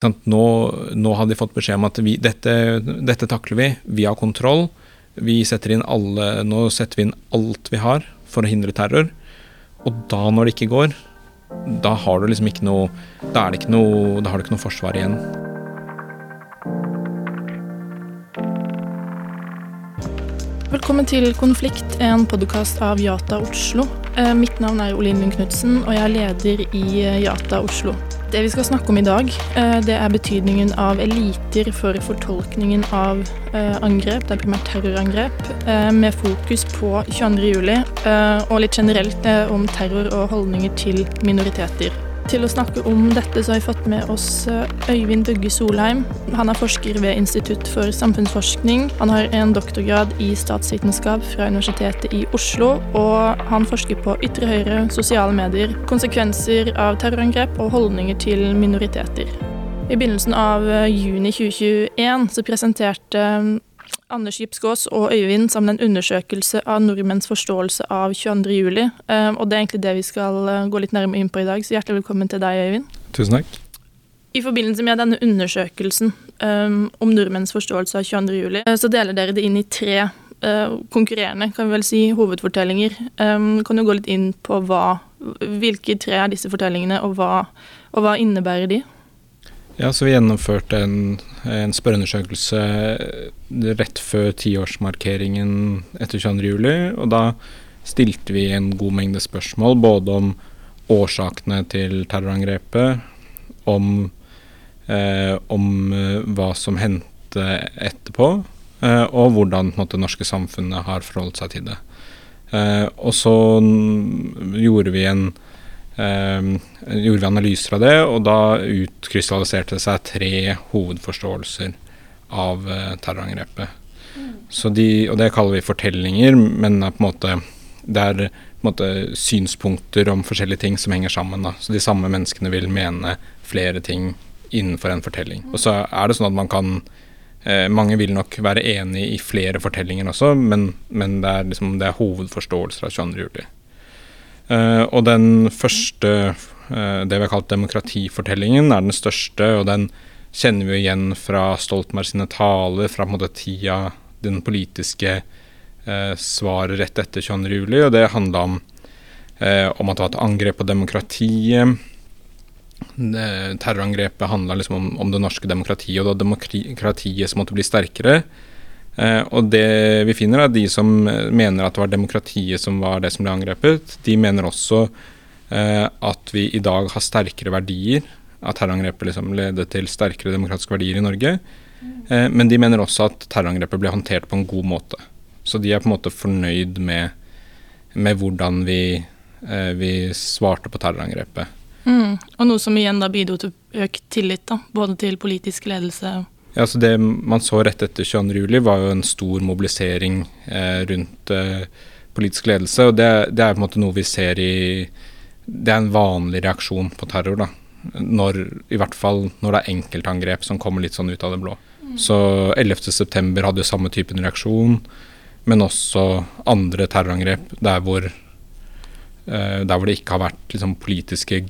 Nå, nå hadde de fått beskjed om at vi, dette, dette, takler vi, vi har kontroll. Vi setter inn alle, nå setter vi inn alt vi har for å hindre terror. Og da, når det ikke går, da har du liksom ikke noe Da, er det ikke noe, da har du ikke noe forsvar igjen. Velkommen til Konflikt, en podkast av Yata Oslo. Eh, mitt navn er Olin Lund Knutsen, og jeg er leder i eh, Yata Oslo. Det vi skal snakke om i dag, eh, det er betydningen av eliter for fortolkningen av eh, angrep. Det er primært terrorangrep, eh, med fokus på 22.07. Og litt generelt om terror og holdninger til minoriteter. Til å snakke om dette så har vi fått med oss eh, Øyvind Bugge Solheim. Han er forsker ved Institutt for samfunnsforskning. Han har en doktorgrad i statsvitenskap fra Universitetet i Oslo, og han forsker på ytre høyre, sosiale medier, konsekvenser av terrorangrep og holdninger til minoriteter. I begynnelsen av eh, juni 2021 så presenterte Anders Gipsgaas og Øyvind sammen en undersøkelse av nordmenns forståelse av 22.07. Ehm, og det er egentlig det vi skal eh, gå litt nærmere inn på i dag, så hjertelig velkommen til deg, Øyvind. Tusen takk. I forbindelse med denne undersøkelsen um, om nordmenns forståelse av 22.07, eh, så deler dere det inn i tre uh, konkurrerende, kan vi vel si, hovedfortellinger. Um, kan du gå litt inn på hva, hvilke tre er disse fortellingene, og hva, og hva innebærer de? Ja, så Vi gjennomførte en, en spørreundersøkelse rett før tiårsmarkeringen etter 22.07. Og da stilte vi en god mengde spørsmål både om årsakene til terrorangrepet, om, eh, om eh, hva som hendte etterpå, eh, og hvordan måte, det norske samfunnet har forholdt seg til det. Eh, og så gjorde vi en gjorde vi analyser av det, og da utkrystalliserte det seg tre hovedforståelser av uh, terrorangrepet. Mm. De, og det kaller vi fortellinger, men er måte, det er på en måte synspunkter om forskjellige ting som henger sammen. Da. Så de samme menneskene vil mene flere ting innenfor en fortelling. Og så er det sånn at man kan eh, Mange vil nok være enig i flere fortellinger også, men, men det, er liksom, det er hovedforståelser av 22. juli. Uh, og den første, uh, det vi har kalt demokratifortellingen, er den største, og den kjenner vi igjen fra Stoltenberg sine taler, fra på en måte tida, den politiske uh, svaret rett etter 22.07. Og det handla om, om, at det var et angrep på demokratiet. Terrorangrepet handla liksom om, om, det norske demokratiet, og det var demokratiet som måtte bli sterkere. Eh, og det vi finner, er de som mener at det var demokratiet som var det som ble angrepet, de mener også eh, at vi i dag har sterkere verdier. At terrorangrepet liksom ledet til sterkere demokratiske verdier i Norge. Eh, men de mener også at terrorangrepet ble håndtert på en god måte. Så de er på en måte fornøyd med, med hvordan vi, vi, svarte på terrorangrepet. Mm. Og noe som igjen da bidro til økt tillit, da, både til politisk ledelse ja, så Det man så rett etter 22.07, var jo en stor mobilisering eh, rundt eh, politisk ledelse. og det, det, er på en måte noe vi ser i Det er en vanlig reaksjon på terror. da, når, I hvert fall når det er enkeltangrep som kommer litt sånn ut av det blå. Mm. Så 11.9 hadde jo samme typen reaksjon, men også andre terrorangrep der hvor, eh, der hvor det ikke har vært liksom, politiske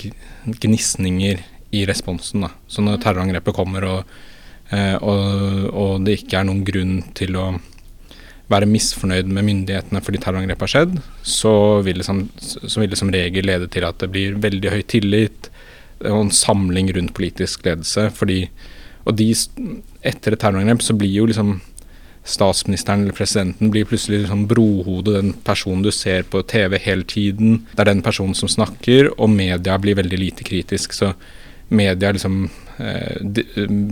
gnisninger i responsen. da. Så når mm. terrorangrepet kommer og og, og, det ikke er noen grunn til å være misfornøyd med myndighetene fordi terrorangrepet har skjedd, så vil, det som, vil det som regel lede til at det blir veldig høy tillit og en samling rundt politisk ledelse. fordi og de, etter et terrorangrep så blir jo liksom statsministeren eller presidenten blir plutselig liksom brohodet, den personen du ser på TV hele tiden. Det er den personen som snakker, og media blir veldig lite kritisk. Så media liksom eh,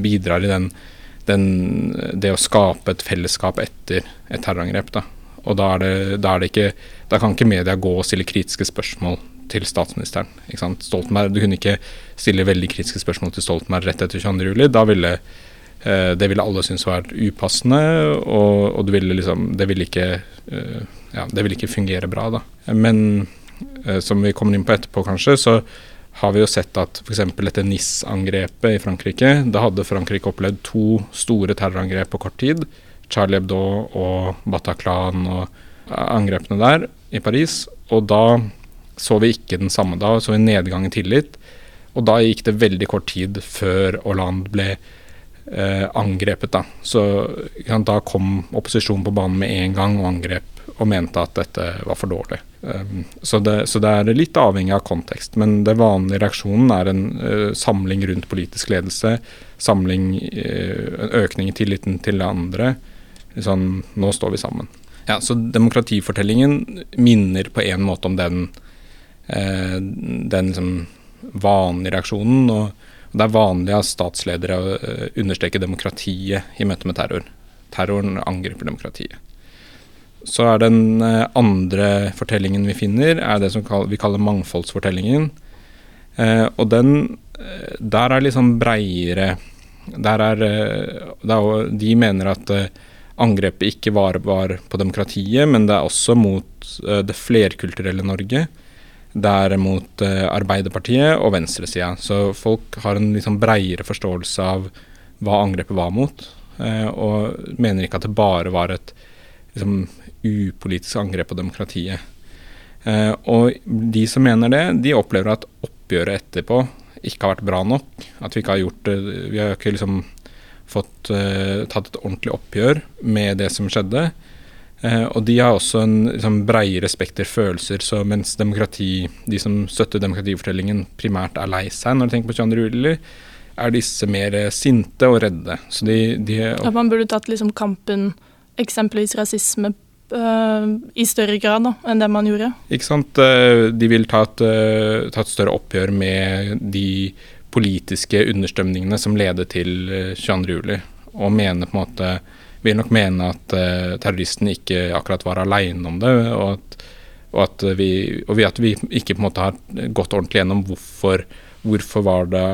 bidrar i den, den, det å skape et fellesskap etter et terrorangrep. Da. Og da, det, da, ikke, da kan ikke media gå og stille kritiske spørsmål til statsministeren. Stoltenberg, Du kunne ikke stille veldig kritiske spørsmål til Stoltenberg rett etter 22.07. Da ville eh, det ville alle synes var upassende, og, og det, ville liksom, det, ville ikke, eh, ja, det ville ikke fungere bra. da. Men eh, som vi kommer inn på etterpå, kanskje, så har vi jo sett at f.eks. etter NIS-angrepet i Frankrike, da hadde Frankrike opplevd to store terrorangrep på kort tid. Charlie Hebdo og Bataclan og angrepene der i Paris. Og da så vi ikke den samme da, så vi nedgang i tillit. Og da gikk det veldig kort tid før Hollande ble eh, angrepet. Da. Så ja, da kom opposisjonen på banen med en gang og angrep og mente at dette var for dårlig. Um, så, det, så, det, er litt avhengig av kontekst. Men det vanlige reaksjonen er en uh, samling rundt politisk ledelse. Samling, uh, en økning i tilliten til andre. Sånn, nå står vi sammen. Ja, Så demokratifortellingen minner på en måte om den, uh, den liksom vanlige reaksjonen. og det er vanlig av statsledere å understreke demokratiet i møte med terror. Terroren angriper demokratiet. Så er den eh, andre fortellingen vi finner, er det som vi kaller mangfoldsfortellingen. Eh, og den eh, Der er liksom breiere Der er, er De mener at angrepet ikke var, var, på demokratiet, men det er også mot det flerkulturelle Norge. Det er mot Arbeiderpartiet og venstresida. Så folk har en liksom breiere forståelse av hva angrepet var mot, og mener ikke at det bare var et liksom, upolitisk angrep på demokratiet. Eh, og de som mener det, de opplever at oppgjøret etterpå ikke har vært bra nok. At vi ikke har gjort det Vi har ikke liksom fått uh, tatt et ordentlig oppgjør med det som skjedde. Uh, og de har også en liksom, breiere spekter følelser, så mens demokrati, de som støtter demokratifortellingen, primært er lei seg når de tenker på 22. juli, er disse mer sinte og redde. De, de At man burde tatt liksom kampen, eksempelvis rasisme, i større grad da, enn det man gjorde. Ikke sant. Eh, de vil ta et, uh, ta et, større oppgjør med de politiske understrømningene som leder til 22.07. Og mener på en måte vil nok mene at terroristen ikke akkurat var aleine om det. Og at, og at, vi, og at vi ikke på en måte har gått ordentlig gjennom hvorfor, hvorfor var det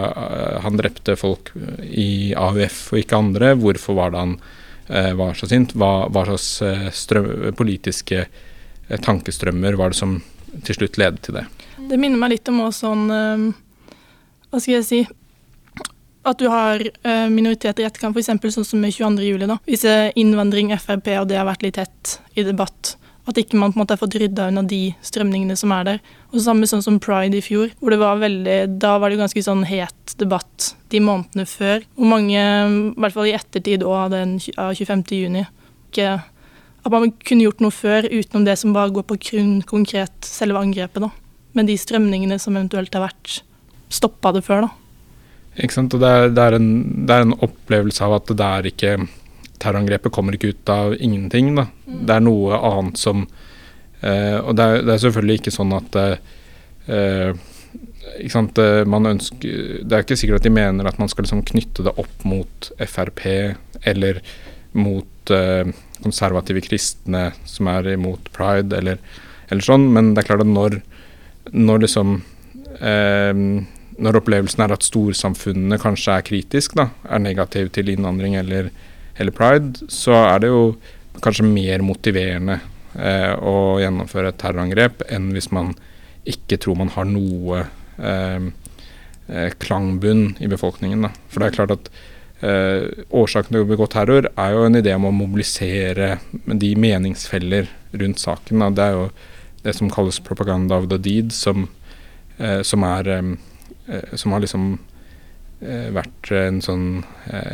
han drepte folk i AUF og ikke andre. Hvorfor var det han Eh, var så sint. Hva, hva slags eh, strøm, politiske eh, tankestrømmer var det som til slutt ledet til det? Det minner meg litt om også sånn Hva skal jeg si at du har minoriteter i etterkant, f.eks. sånn som med 22.07. Hvis innvandring, Frp og det har vært litt hett i debatt, at ikke man på en måte har fått rydda unna de strømningene som er der. Og samme sånn som pride i fjor, hvor det var veldig Da var det ganske sånn het debatt de månedene før. Hvor mange, i hvert fall i ettertid òg av 25. juni, ikke At man kunne gjort noe før utenom det som bare går på kun konkret selve angrepet, da. Men de strømningene som eventuelt har vært stoppa det før, da. Ikke sant. Og det er, det er, en, det er en opplevelse av at det er ikke terrorangrepet kommer ikke ut av ingenting. Da. Mm. Det er noe annet som uh, Og det er, det er, selvfølgelig ikke sånn at uh, ikke sant, man ønsker, Det er ikke sikkert at de mener at man skal liksom knytte det opp mot Frp eller mot uh, konservative kristne som er imot pride, eller, eller, sånn. Men det er klart at når, når liksom når opplevelsen er at storsamfunnene kanskje er kritisk, da, er negativ til innvandring eller eller pride, så er det jo kanskje mer motiverende eh, å gjennomføre et terrorangrep enn hvis man ikke tror man har noe eh, eh klangbunn i befolkningen. Da. For det er klart at eh, årsaken til å begå terror er jo en idé om å mobilisere de meningsfeller rundt saken. Da. Det er jo det som kalles propaganda of the deed, som, eh, som er eh, som har liksom vært en sånn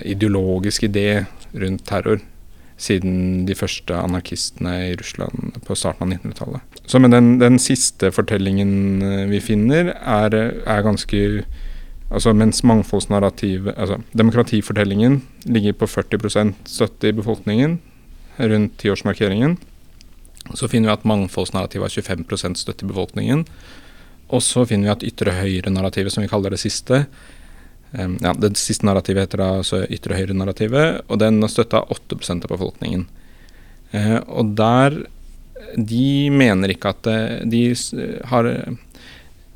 ideologisk idé rundt terror siden de første anarkistene i Russland på starten av 1900-tallet. Så men den, den, siste fortellingen eh, vi finner, er, er ganske Altså mens mangfoldsnarrativ Altså demokratifortellingen ligger på 40 støtte i befolkningen rundt tiårsmarkeringen, så finner vi at mangfoldsnarrativet har 25% støtte i befolkningen. Og så finner vi at ytre høyre-narrativet, som vi kaller det siste, ja, Det siste narrativet heter da altså ytre høyre-narrativet, og den har støtta 8% av befolkningen. Eh, og der De mener ikke at det, de har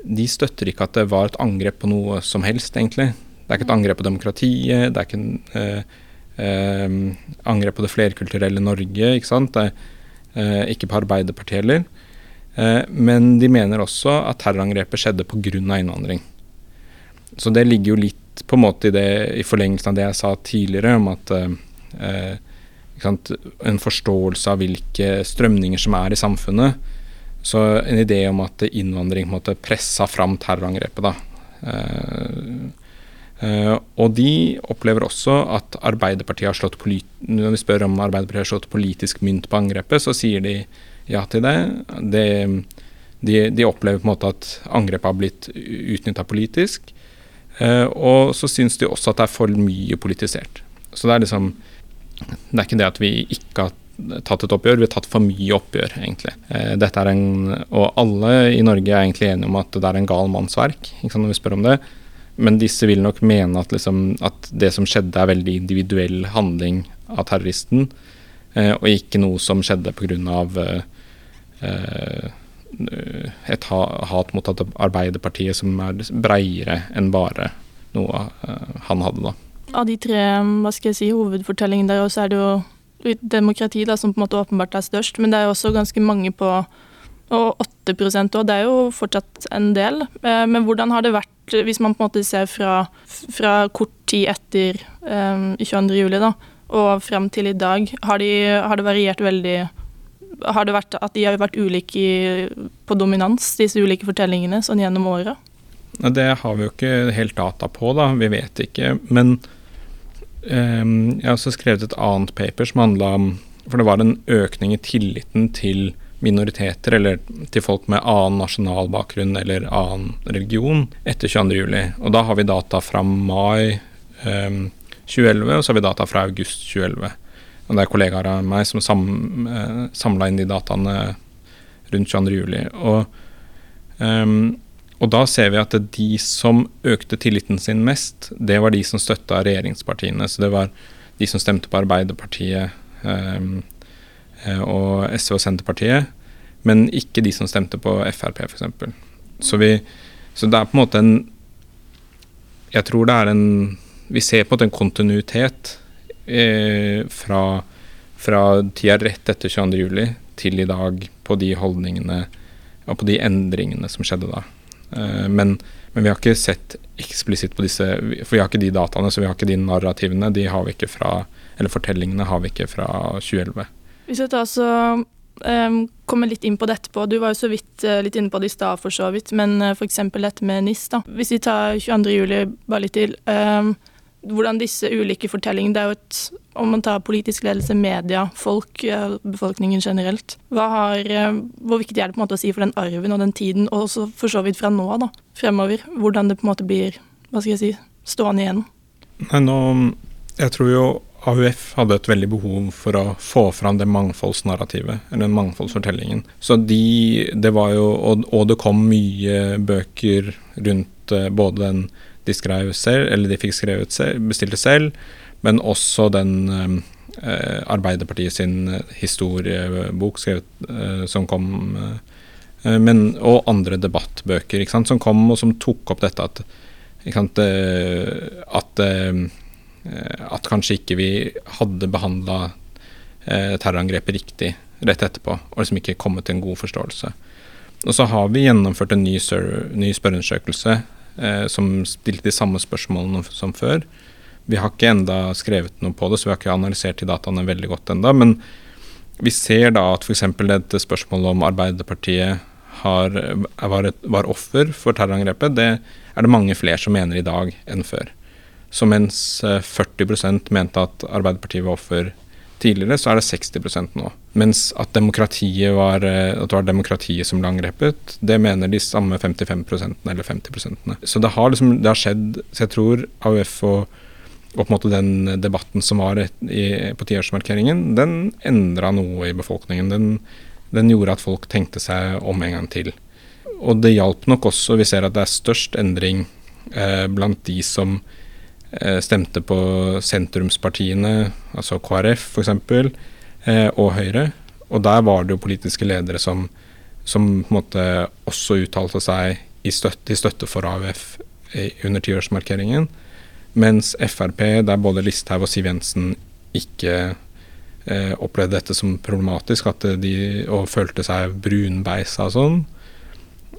De støtter ikke at det var et angrep på noe som helst, egentlig. Det er ikke et angrep på demokratiet, det er ikke en eh, eh, angrep på det flerkulturelle Norge, ikke sant. Det eh, ikke på Arbeiderpartiet heller. Eh, men de mener også at terrorangrepet skjedde pga. innvandring. Så det ligger jo litt på en måte i, det, i forlengelsen av det jeg sa tidligere, om at eh, en forståelse av hvilke strømninger som er i samfunnet. Så en idé om at innvandring på en måte pressa fram terrorangrepet. da. Uh, og de opplever også at Arbeiderpartiet har slått Når vi spør om Arbeiderpartiet har slått politisk mynt på angrepet, så sier de ja til det. det de, de, opplever på en måte at angrepet har blitt utnytta politisk. Uh, og så syns de også at det er for mye politisert. Så det er liksom Det er ikke det at vi ikke har tatt et oppgjør, vi har tatt for mye oppgjør, egentlig. Uh, dette er en, og alle i Norge er egentlig enige om at det er en gal manns verk, når vi spør om det. Men disse vil nok mene at, liksom, at, det som skjedde, er veldig individuell handling av terroristen, eh, og ikke noe som skjedde pga. Eh, eh, et hat mot Arbeiderpartiet som er breiere enn bare noe eh, han hadde, da. Av de tre hva skal jeg si, hovedfortellingene der også er det jo demokrati da, som på en måte åpenbart er størst, men det er jo også ganske mange på og 8% òg, det er jo fortsatt en del. Eh, men hvordan har det vært, hvis man på en måte ser fra, fra kort tid etter um, eh, 22.07. da, og frem til i dag, har, de, har, det variert veldig Har det vært at de har vært ulike på dominans, disse ulike fortellingene, sånn gjennom åra? Det har vi jo ikke helt data på, da. Vi vet ikke. Men um, jeg har også skrevet et annet paper som handla om For det var en økning i tilliten til minoriteter eller til folk med annen nasjonal bakgrunn eller annen religion etter 22.07. Og da har vi data fra mai um, 2011, og så har vi data fra august 2011. Og det er kollegaer av meg som sam, eh, samla inn de dataene rundt 22.07. Og, um, og da ser vi at de som økte tilliten sin mest, det var de som støtta regjeringspartiene. Så det var de som stemte på Arbeiderpartiet, um, og SV og Senterpartiet, men ikke de som stemte på Frp, f.eks. Så, så det er på en måte en Jeg tror det er en Vi ser på en måte en kontinuitet eh, fra, fra tida rett etter 22.07. til i dag på de holdningene og på de endringene som skjedde da. Eh, men, men, vi har ikke sett eksplisitt på disse For vi har ikke de dataene, så vi har ikke de narrativene. De har vi ikke fra Eller fortellingene har vi ikke fra 2011. Hvis jeg tar så um, kommer litt inn på det etterpå. Du var jo så vidt uh, litt inne på det i stad, for så vidt. Men uh, f.eks. dette med NIS. da. Hvis vi tar 22.07. bare litt til. Um, hvordan disse ulike fortellingene Det er jo et Om man tar politisk ledelse, media, folk, uh, befolkningen generelt. Hva har, uh, hvor viktig er det på en måte å si for den arven og den tiden, og også for så vidt fra nå da, fremover? Hvordan det på en måte blir hva skal jeg si, stående igjen? Nei, nå, jeg tror jo AUF hadde et veldig behov for å få fram det mangfoldsnarrativet, eller den mangfoldsfortellingen. Så de, det var jo, og, og, det kom mye bøker rundt uh, både den de skrev selv, eller de fikk skrevet selv, bestilte selv, men også den eh, Arbeiderpartiet sin historiebok skrevet, eh, som kom men, og andre debattbøker sant, som kom og som tok opp dette at, sant, at Eh, at kanskje ikke vi hadde behandla eh, terrorangrepet riktig rett etterpå, og liksom ikke kommet til en god forståelse. Og så har vi gjennomført en ny, ny spørreundersøkelse eh, som stilte de samme spørsmålene som før. Vi har ikke enda skrevet noe på det, så vi har ikke analysert de dataene veldig godt enda, Men vi ser da at f.eks. dette spørsmålet om Arbeiderpartiet har, var, et, var offer for terrorangrepet, det er det mange flere som mener i dag enn før. Så mens 40 eh, mente at Arbeiderpartiet var offer tidligere, så er det 60% nå. Mens at, var, eh, at det var demokratiet som ble angrepet, det mener de samme 55% eller 50% Så det har, liksom, det har skjedd Så jeg tror AUF og, og den debatten som var i, på tiårsmarkeringen, den endra noe i befolkningen. Den, den gjorde at folk tenkte seg om en gang til. Og det hjalp nok også. Vi ser at det er størst endring eh, blant de som stemte på sentrumspartiene, altså KrF f.eks., eh, og Høyre. Og der var det jo politiske ledere som, som på en måte også uttalte seg i støtte, i støtte for AUF under tiårsmarkeringen. Mens Frp, der både Listhaug og Siv Jensen ikke eh, opplevde dette som problematisk, at de, og følte seg brunbeisa og sånn,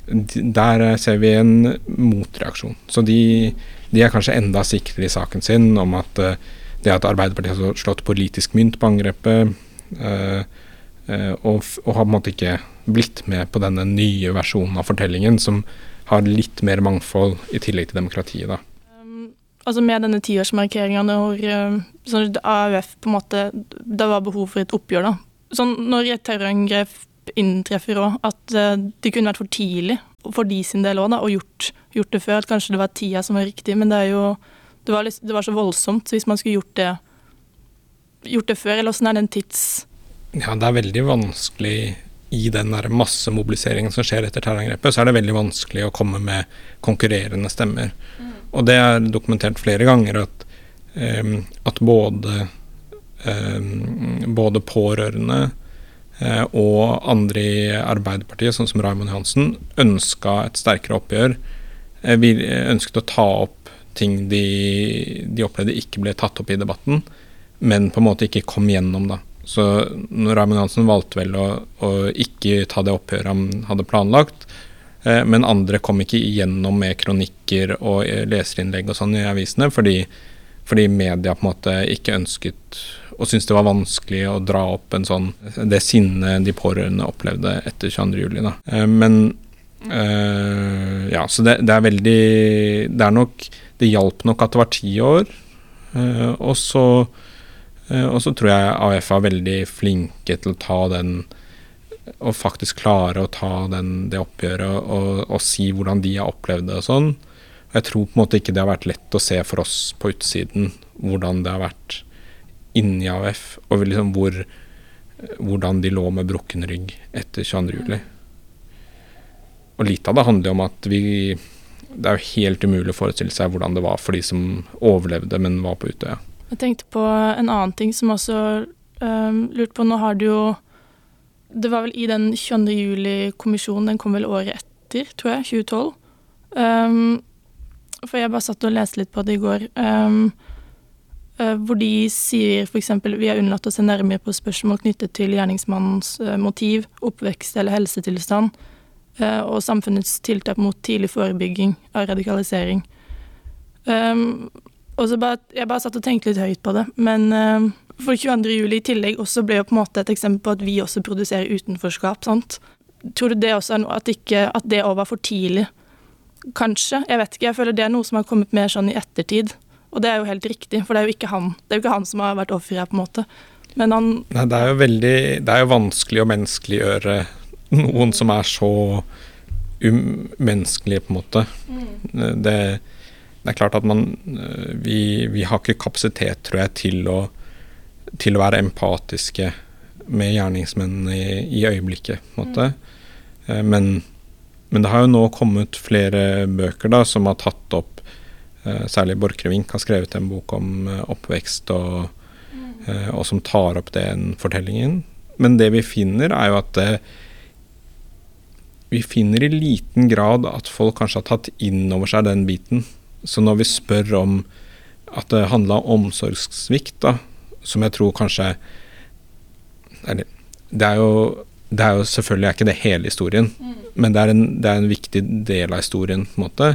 der ser vi en motreaksjon. Så de de er kanskje enda sikrere i saken sin om at uh, det at Arbeiderpartiet har slått politisk mynt på angrepet, uh, uh, og, og, har på en måte ikke blitt med på denne nye versjonen av fortellingen som har litt mer mangfold i tillegg til demokratiet, da. Um, altså med denne tiårsmarkeringa når sånn AUF på en måte Det var behov for et oppgjør, da. Sånn når et terrorangrep inntreffer òg, at uh, det kunne vært for tidlig for de sin del òg, og gjort, gjort, det før. At kanskje det var tida som var riktig, men det er jo Det var, det var så voldsomt. Så hvis man skulle gjort det, gjort det før, eller åssen er den tids... Ja, det er veldig vanskelig i den der massemobiliseringen som skjer etter terrorangrepet, så er det veldig vanskelig å komme med konkurrerende stemmer. Mm. Og det er dokumentert flere ganger at, um, at både, um, både pårørende og andre i Arbeiderpartiet, sånn som Raymond Johansen, ønska et sterkere oppgjør. Uh, vi ønsket å ta opp ting de, de opplevde ikke ble tatt opp i debatten, men på en måte ikke kom gjennom, da. Så Raymond Hansen valgte vel å, å, ikke ta det oppgjøret han hadde planlagt. Eh, men andre kom ikke igjennom med kronikker og eh, leserinnlegg og sånn i avisene, fordi, fordi, media på en måte ikke ønsket og syntes det var vanskelig å dra opp en sånn, det sinnet de pårørende opplevde etter 22.07. Eh, men øh, ja, så det, det, er veldig Det er nok Det hjalp nok at det var ti år. Øh, og så øh, og så tror jeg AF er veldig flinke til å ta den og faktisk klare å ta den, det oppgjøret og, og, si hvordan de har opplevd det og sånn. Jeg tror på en måte ikke det har vært lett å se for oss på utsiden hvordan det har vært inni AUF, og liksom hvor, hvordan de lå med brukken rygg etter 22.07. Og litt av det handler om at vi Det er jo helt umulig å forestille seg hvordan det var for de som overlevde, men var på Utøya. Jeg tenkte på en annen ting som også um, lurte på. Nå har du jo Det var vel i den 22. juli-kommisjonen, den kom vel året etter, tror jeg, 2012. Um, for jeg bare satt og leste litt på det i går. Um, hvor de sier f.eks.: Vi har unnlatt å se nærmere på spørsmål knyttet til gjerningsmannens uh, motiv, oppvekst eller helsetilstand, uh, og samfunnets tiltak mot tidlig forebygging av radikalisering. Um, og så bare, Jeg bare satt og tenkte litt høyt på det. Men for 22. juli i tillegg også ble jo på en måte et eksempel på at vi også produserer utenforskap. sant? Tror du det også er noe at, ikke, at det òg var for tidlig? Kanskje. Jeg vet ikke. Jeg føler det er noe som har kommet mer sånn i ettertid. Og det er jo helt riktig, for det er jo ikke han, det er jo ikke han som har vært offer her, på en måte. Men han Nei, det er jo veldig Det er jo vanskelig å menneskeliggjøre noen som er så umenneskelige, på en måte. Mm. Det det er klart at man eh, vi, vi, har ikke kapasitet, tror jeg, til å, til å være empatiske med gjerningsmennene i, i øyeblikket, på en måte. Mm. Men, men, det har jo nå kommet flere bøker da, som har tatt opp Særlig Borchgrevink har skrevet en bok om uh, oppvekst, og, uh, og, som tar opp den fortellingen. Men det vi finner, er jo at vi finner i liten grad at folk kanskje har tatt inn over seg den biten. Så når vi spør om at det handla om omsorgssvikt, da, som jeg tror kanskje eller, det, er jo, det er jo selvfølgelig er ikke det hele historien, mm. men det er, en, det er, en, viktig del av historien, på en måte.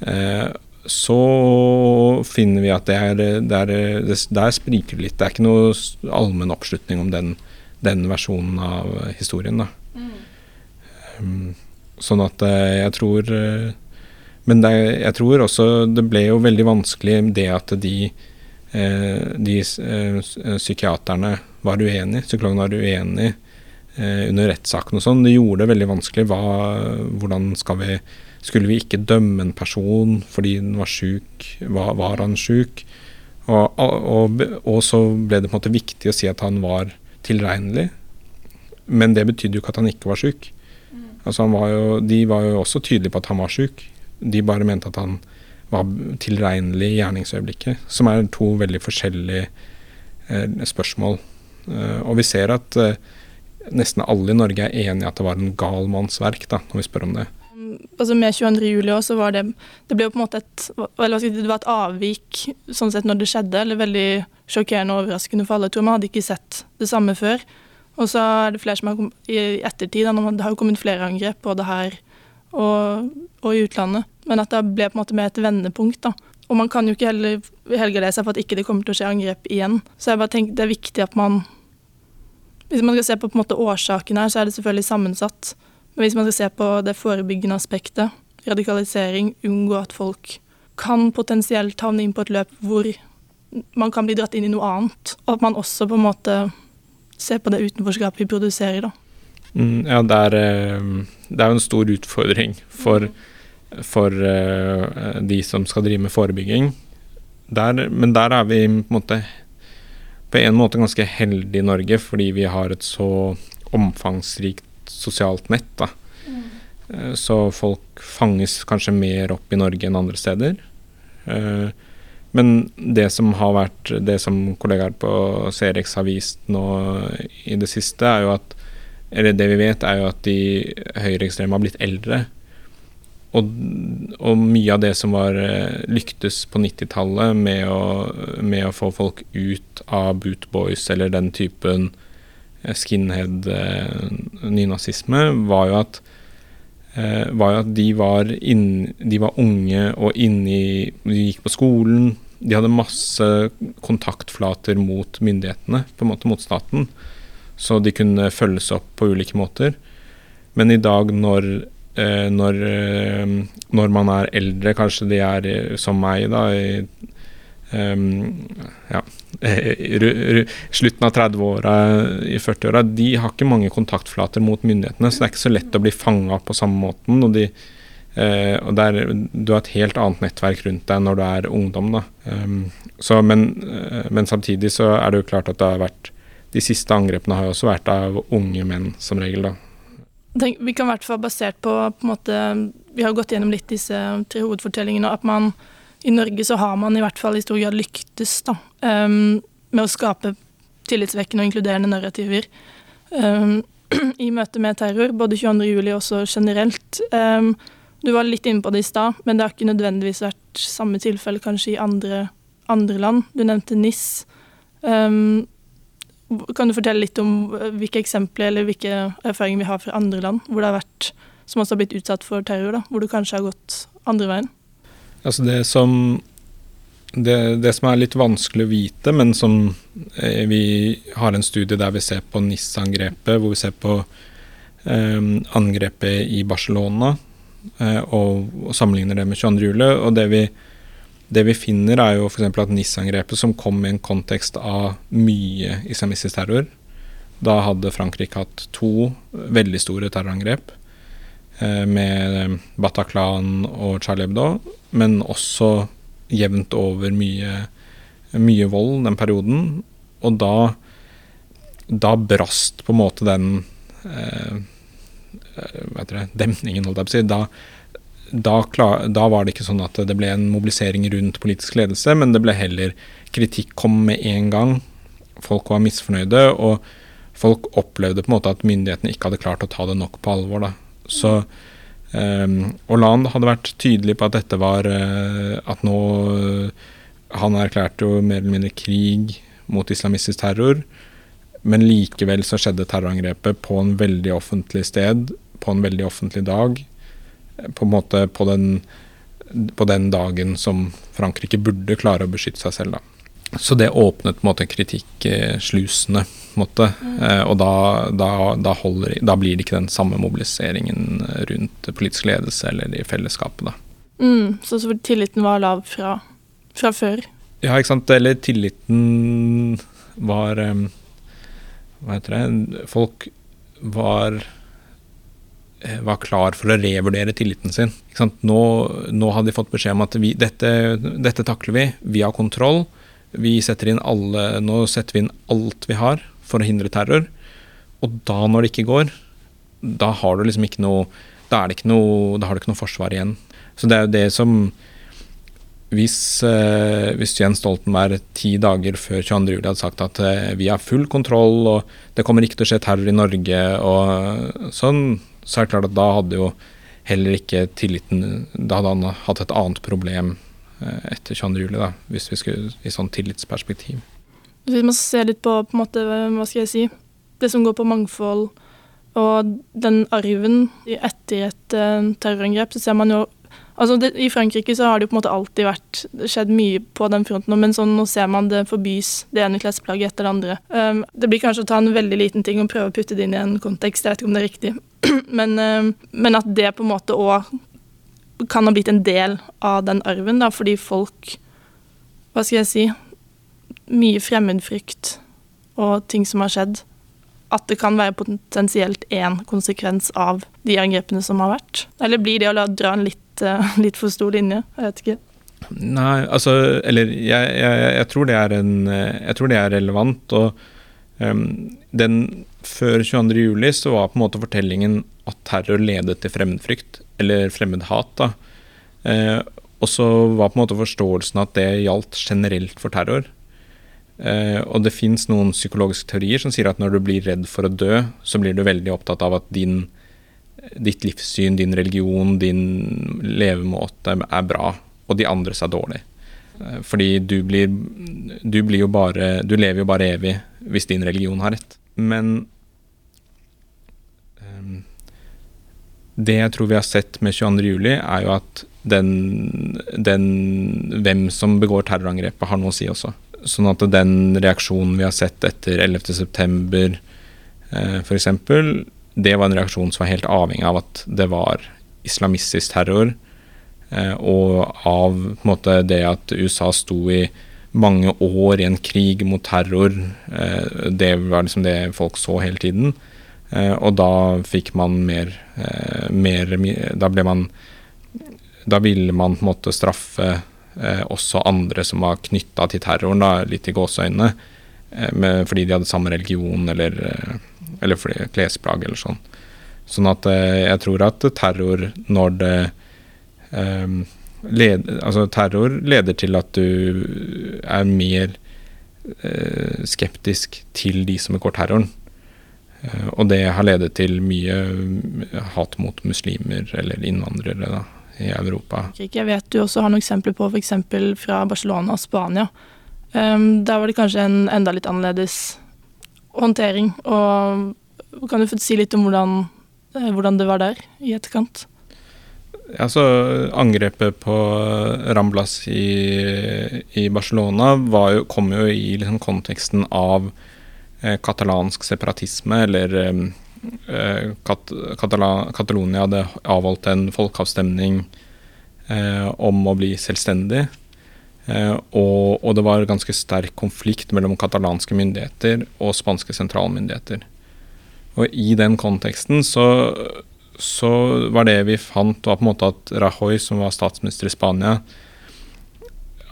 Eh, så finner vi at det er, det er det, Der spriker det litt. Det er ikke noe allmenn oppslutning om den, den versjonen av historien. Mm. Um, sånn at eh, jeg tror eh, men det, jeg tror også det ble jo veldig vanskelig det at de, eh, de psykiaterne var uenige, psykologene var uenige under rettssaken og sånn. Det gjorde det veldig vanskelig. Hva, hvordan skal vi Skulle vi ikke dømme en person fordi den var sjuk? Var, var han sjuk? Og, og, og, så ble det på en måte viktig å si at han var tilregnelig. Men det betydde jo ikke at han ikke var sjuk. Mm. Altså var jo, de var jo også tydelige på at han var sjuk. De bare mente at han var tilregnelig i gjerningsøyeblikket. Som er to veldig forskjellige eh, spørsmål. Eh, og vi ser at eh, nesten alle i Norge er enig i at det var en gal manns verk, da, når vi spør om det. Altså Med 22. juli også, var det Det ble jo på en måte et, det var et avvik sånn sett når det skjedde. Eller veldig sjokkerende og overraskende for alle. Jeg tror man hadde ikke sett det samme før. Og så er det flere som har kommet i ettertid. Det har jo kommet flere angrep, både her og, og, i utlandet. Men at det ble på en måte med et vendepunkt. da. Og man kan jo ikke heller helgardere seg for at ikke det kommer til å skje angrep igjen. Så jeg bare tenker det er viktig at man Hvis man skal se på, på en måte årsaken her, så er det selvfølgelig sammensatt. Men hvis man skal se på det forebyggende aspektet radikalisering, unngå at folk kan potensielt havne inn på et løp hvor man kan bli dratt inn i noe annet. Og at man også på en måte ser på det utenforskapet vi produserer, da. Mm, ja, det er, eh, det er jo en stor utfordring for, for uh, de som skal drive med forebygging. Der, men der er vi på en måte på en måte ganske heldige i Norge, fordi vi har et så omfangsrikt sosialt nett. da. Mm. Så folk fanges kanskje mer opp i Norge enn andre steder. Uh, men det som har vært Det som kollegaer på Cerex har vist nå i det siste, er jo at Eller det vi vet, er jo at de høyreekstreme har blitt eldre. Og, og, mye av det som var eh, lyktes på 90-tallet med, med, å få folk ut av bootboys eller den typen eh, skinhead-nynazisme, eh, var jo at var jo at de var, inn, de var unge og inni De gikk på skolen, de hadde masse kontaktflater mot myndighetene, på en måte mot staten. Så de kunne følges opp på ulike måter. Men i dag når, eh, når, eh, når man er eldre, kanskje de er eh, som meg, da, i um, ja, slutten av 30-åra, i 40-åra, de har ikke mange kontaktflater mot myndighetene, så det er ikke så lett å bli fanga på samme måten. og de eh, og der, Du har et helt annet nettverk rundt deg når du er ungdom. da. Um, så, men, uh, men, samtidig så er det jo klart at det har vært De siste angrepene har jo også vært av unge menn, som regel. da. Tenk, vi kan i hvert fall basert på, på måte, Vi har gått gjennom litt disse tre hovedfortellingene. At man i Norge så har man i hvert fall i stor grad lyktes da, um, med å skape tillitsvekkende og inkluderende narrativer. Um, I møte med terror, både 22.07. og generelt. Um, du var litt inne på det i stad, men det har ikke nødvendigvis vært samme tilfelle kanskje i andre, andre land. Du nevnte NIS. Um, kan du fortelle litt om eh, hvilke eksempler eller hvilke erfaringer vi har fra andre land hvor det har vært, som også har blitt utsatt for terror, da, hvor du kanskje har gått andre veien? Altså det som, det, det som er litt vanskelig å vite, men som eh, vi har en studie der vi ser på NIS-angrepet, hvor vi ser på eh, angrepet i Barcelona, Eh, og, og, sammenligner det med 22. juli. Og det vi, det vi finner, er jo f.eks. at NIS-angrepet, som kom i en kontekst av mye islamistisk terror Da hadde Frankrike hatt to veldig store terrorangrep med Bataclan og Charlie Hebdo, men også jevnt over mye, mye vold den perioden. Og da, da brast på en måte den eh, Eh, det, demningen, holdt jeg på å si, da, da, klar, da, var det ikke sånn at det ble en mobilisering rundt politisk ledelse, men det ble heller kritikk kom med en gang. Folk var misfornøyde, og folk opplevde på en måte at myndighetene ikke hadde klart å ta det nok på alvor. Da. Så um, Hollande hadde vært tydelig på at dette var uh, At nå uh, Han erklærte jo mer eller mindre krig mot islamistisk terror. Men likevel så skjedde terrorangrepet på en veldig offentlig sted, på en veldig offentlig dag. På en måte på den, på den dagen som Frankrike burde klare å beskytte seg selv, da. Så det åpnet på en måte kritikkslusene. Måte. Mm. Eh, og da, da, da, holder, da, blir det ikke den samme mobiliseringen rundt politisk ledelse eller i fellesskapet. Da. Mm, så, så tilliten var lav fra, fra, før? Ja, ikke sant. Eller tilliten var um, hva heter det Folk var eh, var klar for å revurdere tilliten sin. Nå, nå hadde de fått beskjed om at vi, dette, dette, takler vi, vi har kontroll. Vi setter inn alle, nå setter vi inn alt vi har for å hindre terror. Og da, når det ikke går, da har du liksom ikke noe Da, ikke noe, da har du ikke noe forsvar igjen. Så det er jo det som hvis, eh, hvis, Jens Stoltenberg ti dager før 22.07 hadde sagt at eh, vi har full kontroll og det kommer ikke til å skje terror i Norge og sånn, så er det klart at da hadde jo heller ikke tilliten Da hadde han hatt et annet problem etter 22.07, da, hvis vi skulle i sånn tillitsperspektiv. Hvis man ser litt på, på en måte, hva skal jeg si, det som går på mangfold og den arven etter et terrorangrep, så ser man jo Altså det, I Frankrike så har det jo på en måte alltid vært skjedd mye på den fronten, men sånn, nå ser man det forbys det ene klesplagget etter det andre. Um, det blir kanskje å ta en veldig liten ting og prøve å putte det inn i en kontekst, jeg vet ikke om det er riktig, men, um, men at det på en måte òg kan ha blitt en del av den arven, da, fordi folk Hva skal jeg si Mye fremmedfrykt og ting som har skjedd. At det kan være potensielt én konsekvens av de angrepene som har vært. Eller blir det å la, dra en litt, uh, litt for stor linje? Jeg vet ikke. Nei, altså Eller jeg, jeg, jeg, tror, en, jeg tror det er relevant. Og um, den før 22.07 så var på en måte fortellingen at terror ledet til fremmedfrykt, eller fremmedhat. da. Eh, og så var på en måte forståelsen at det gjaldt generelt for terror. Eh, og det fins noen psykologiske teorier som sier at når du blir redd for å dø, så blir du veldig opptatt av at din, ditt livssyn, din religion, din levemåte er bra, og de andres er dårlig. Eh, fordi du blir, du blir jo bare Du lever jo bare evig hvis din religion har rett. Men Det jeg tror vi har sett med 22.07, er jo at den, den, hvem som begår terrorangrepet, har noe å si også. Sånn at den reaksjonen vi har sett etter 11.9. Eh, f.eks., det var en reaksjon som var helt avhengig av at det var islamistisk terror, eh, og av måte, det at USA sto i mange år i en krig mot terror. Eh, det var liksom det folk så hele tiden. Eh, og da fikk man mer, eh, mer Da ble man Da ville man på en måte straffe eh, også andre som var knytta til terroren, da, litt i gåseøynene, fordi de hadde samme religion eller, eller klesplagg eller sånn. Sånn at jeg tror at terror når det led, altså terror leder til at du er mer skeptisk til de som begår terroren. Eh, og det har ledet til mye eh, hat mot muslimer eller innvandrere da, i Europa. Jeg vet du også har noen eksempler på f.eks. fra Barcelona og Spania. Um, der var det kanskje en enda litt annerledes håndtering. Og kan du få si litt om hvordan, eh, hvordan det var der i etterkant? Altså, angrepet på Ramblas i, i Barcelona jo, kom jo i liksom, konteksten av katalansk separatisme, eller eh, Kat Katala Catalonia hadde avholdt en folkeavstemning eh, om å bli selvstendig. Eh, og, og, det var ganske sterk konflikt mellom katalanske myndigheter og spanske sentralmyndigheter. Og i den konteksten så, så var det vi fant, var på en måte at Rajoy, som var statsminister i Spania,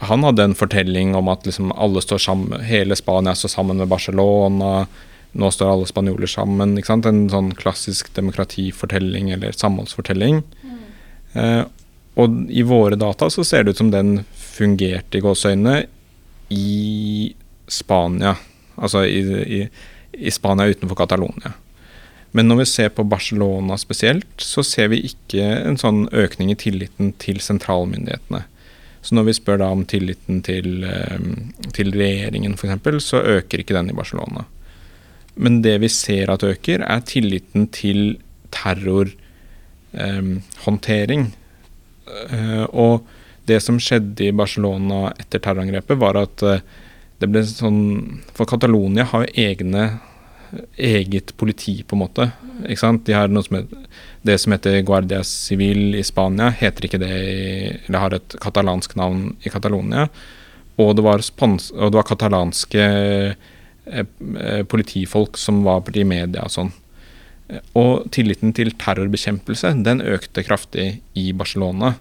han hadde en fortelling om at liksom sammen, hele Spania står sammen med Barcelona. Nå står alle spanjoler sammen. En sånn klassisk demokratifortelling eller samholdsfortelling. Mm. Eh, og i våre data så ser det ut som den fungerte i gåseøynene i Spania. Altså i, i, i Spania utenfor Catalonia. Men når vi ser på Barcelona spesielt, så ser vi ikke en sånn økning i tilliten til sentralmyndighetene. Så når vi spør da om tilliten til, ehm, til regjeringen f.eks., så øker ikke den i Barcelona. Men det vi ser at øker, er tilliten til terrorhåndtering. Um, og det som skjedde i Barcelona etter terrorangrepet, var at uh, det ble sånn For Catalonia har jo egne eget politi, på en måte. Ikke sant? De har noe som heter, det som heter Guardia Civil i Spania, heter ikke det eller har et katalansk navn i Catalonia. Og det var, og det var katalanske eh, eh, politifolk som var i media og sånn. Og tilliten til terrorbekjempelse den økte kraftig i Barcelona.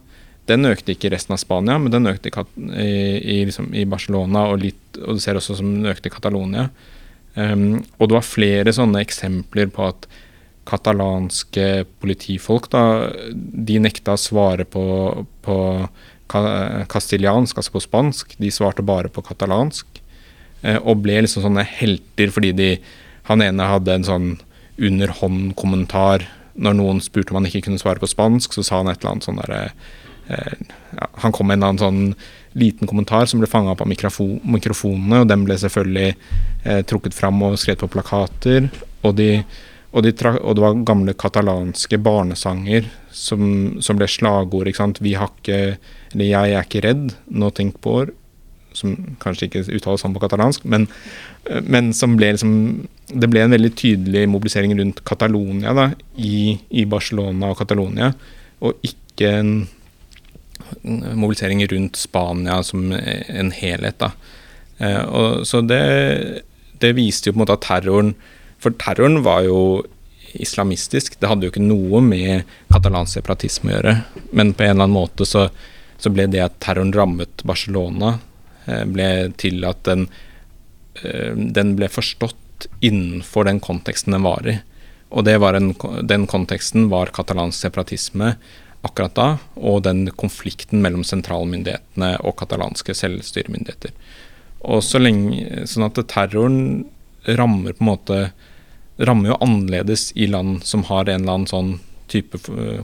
Den økte ikke i resten av Spania, men den økte i, i, liksom, i Barcelona, og, litt, og du ser også som den økte i Catalonia. Um, og det var flere sånne eksempler på at katalanske politifolk da, de nekta å svare på, på kastiliansk, altså på spansk. De svarte bare på katalansk. Uh, og ble liksom sånne helter fordi de Han ene hadde en sånn underhånd-kommentar. Når noen spurte om han ikke kunne svare på spansk, så sa han et eller annet sånn derre uh, ja, Han kom med en annen sånn liten kommentar som ble fanga opp av mikrofonene, og den ble selvfølgelig eh, trukket fram og skrevet på plakater. Og, de, og, de og, det var gamle katalanske barnesanger som, som ble slagord. ikke sant? Vi har ikke Eller jeg er ikke redd, nå tenk på år. Som kanskje ikke uttales sånn på katalansk, men, eh, men, som ble liksom Det ble en veldig tydelig mobilisering rundt Catalonia i, i Barcelona og Catalonia, og ikke en mobilisering rundt Spania som en helhet. da. Eh, og, så det, det viste jo på en måte at terroren For terroren var jo islamistisk. Det hadde jo ikke noe med katalansk separatisme å gjøre. Men på en eller annen måte så, så ble det at terroren rammet Barcelona, eh, ble til at den, eh, den ble forstått innenfor den konteksten den var i. Og var en, den konteksten var katalansk separatisme akkurat da, og den konflikten mellom sentralmyndighetene og katalanske selvstyremyndigheter. Og så lenge, sånn at terroren rammer på en måte rammer jo annerledes i land som har en eller annen sånn type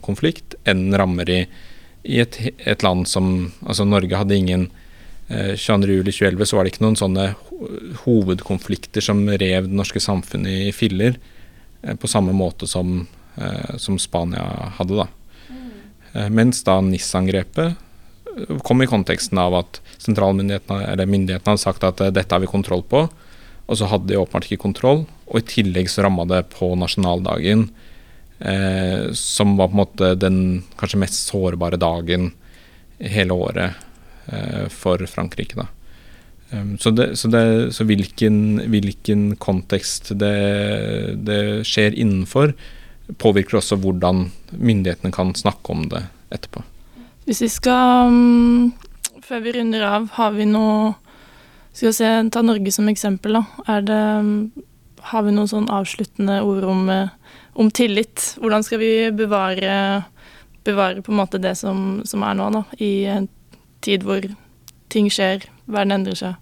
konflikt, enn rammer i, i et, et, land som Altså Norge hadde ingen eh, 22.07.2011 så var det ikke noen sånne hovedkonflikter som rev det norske samfunnet i filler, eh, på samme måte som, eh, som Spania hadde, da. Eh, mens da NIS-angrepet eh, kom i konteksten av at myndighetene hadde sagt at eh, dette har vi kontroll på, og så hadde de åpenbart ikke kontroll. Og i tillegg så ramma det på nasjonaldagen, eh, som var på en måte den kanskje mest sårbare dagen hele året eh, for Frankrike. da. Um, så, det, så, det, så hvilken, hvilken, kontekst det, det skjer innenfor, påvirker også hvordan myndighetene kan snakke om det etterpå. Hvis vi skal, um, før vi runder av, har vi noe Skal vi se, ta Norge som eksempel, da. Er det um, Har vi noen sånn avsluttende ord om, uh, om tillit? Hvordan skal vi bevare, bevare på en måte det som, som er nå, da, i en tid hvor ting skjer, verden endrer seg?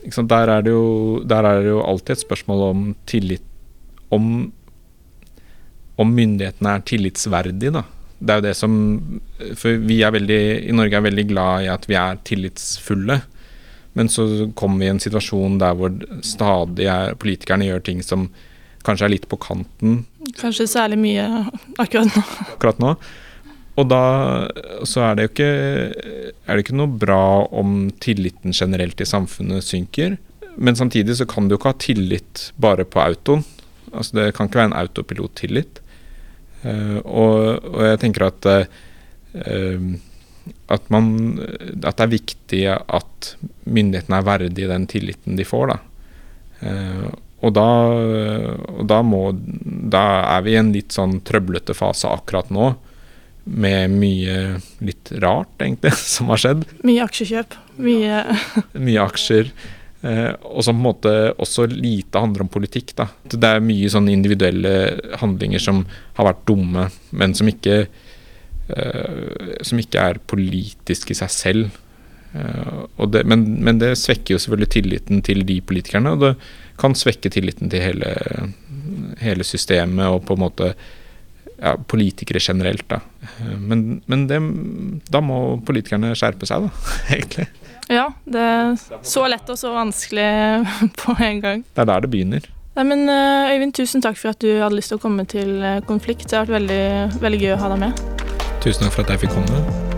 Der er, det jo, der er det jo alltid et spørsmål om tillit Om om myndighetene er tillitsverdige, da. Det er jo det som For vi er veldig, i Norge er veldig glad i at vi er tillitsfulle. Men så kommer vi i en situasjon der hvor stadig er, politikerne gjør ting som kanskje er litt på kanten. Kanskje særlig mye akkurat nå. Akkurat nå. Og da så er det jo ikke, er det ikke noe bra om tilliten generelt i samfunnet synker. Men samtidig så kan du jo ikke ha tillit bare på autoen. Altså Det kan ikke være en autopilot-tillit. Eh, og, og, jeg tenker at eh, at, man, at det er viktig at myndighetene er verdig den tilliten de får. Da. Eh, og da, og da, må, da er vi i en litt sånn trøblete fase akkurat nå med mye litt rart, egentlig, som har skjedd. Mye aksjekjøp. Mye Mye aksjer. Eh, og som på en måte også lite handler om politikk. da. Det er mye sånne individuelle handlinger som har vært dumme, men som ikke, eh, som ikke er politisk i seg selv. Eh, det, men, men, det svekker jo selvfølgelig tilliten til de politikerne, og det kan svekke tilliten til hele, hele systemet og på en måte ja, politikere generelt. da. Men, men det, da må politikerne skjerpe seg, da, egentlig. Ja, det er så lett og så vanskelig på en gang. Det er der det begynner. Nei, men eh, Øyvind, tusen takk for at du hadde lyst til å komme til eh, Konflikt. Det har vært veldig, veldig gøy å ha deg med. Tusen takk for at jeg fikk komme.